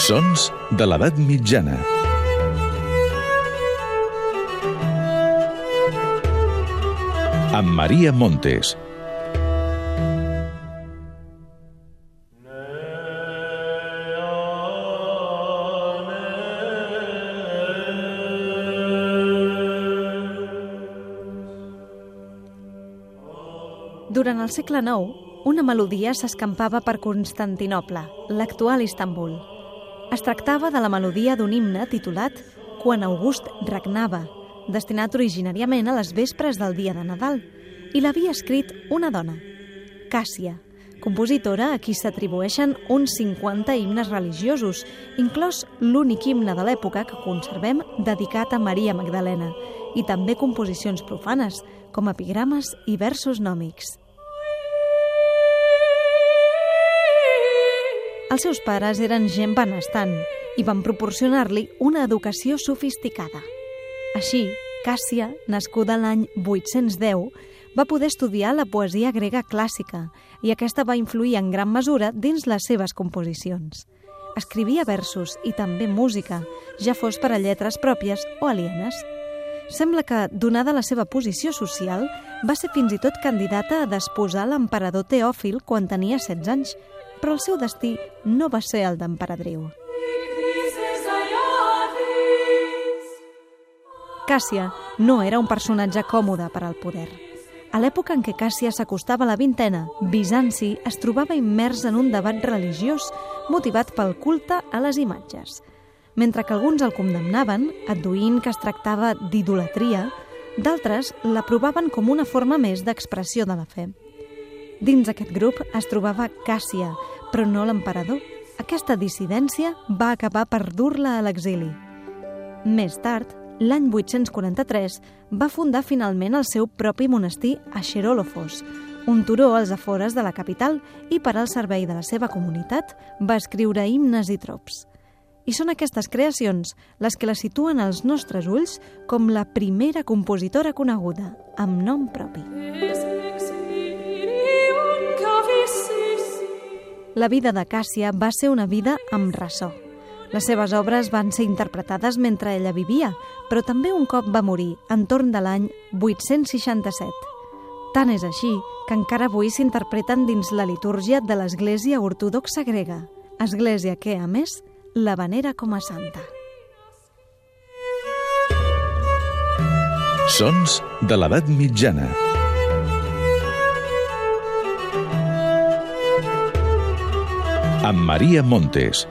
Sons de l'edat mitjana. Amb Maria Montes. Durant el segle IX, una melodia s'escampava per Constantinople, l'actual Istanbul. Es tractava de la melodia d'un himne titulat Quan August regnava, destinat originàriament a les vespres del dia de Nadal, i l'havia escrit una dona, Càssia, compositora a qui s'atribueixen uns 50 himnes religiosos, inclòs l'únic himne de l'època que conservem dedicat a Maria Magdalena, i també composicions profanes, com epigrames i versos nòmics. Els seus pares eren gent benestant i van proporcionar-li una educació sofisticada. Així, Càssia, nascuda l'any 810, va poder estudiar la poesia grega clàssica i aquesta va influir en gran mesura dins les seves composicions. Escrivia versos i també música, ja fos per a lletres pròpies o alienes. Sembla que, donada la seva posició social, va ser fins i tot candidata a desposar l'emperador Teòfil quan tenia 16 anys, però el seu destí no va ser el d'emperadriu. Càssia no era un personatge còmode per al poder. A l'època en què Càssia s'acostava a la vintena, Bizanci es trobava immers en un debat religiós motivat pel culte a les imatges. Mentre que alguns el condemnaven, adduint que es tractava d'idolatria, d'altres l'aprovaven com una forma més d'expressió de la fe. Dins aquest grup es trobava Càssia, però no l'emperador. Aquesta dissidència va acabar per dur-la a l'exili. Més tard, l'any 843, va fundar finalment el seu propi monestir a Xerolofos, un turó als afores de la capital i per al servei de la seva comunitat va escriure himnes i trops. I són aquestes creacions les que la situen als nostres ulls com la primera compositora coneguda, amb nom propi. La vida de Càssia va ser una vida amb ressò. Les seves obres van ser interpretades mentre ella vivia, però també un cop va morir, entorn de l'any 867. Tant és així que encara avui s'interpreten dins la litúrgia de l'Església Ortodoxa Grega, església que, a més, la venera com a santa. Sons de l'edat mitjana. Amb Maria Montes.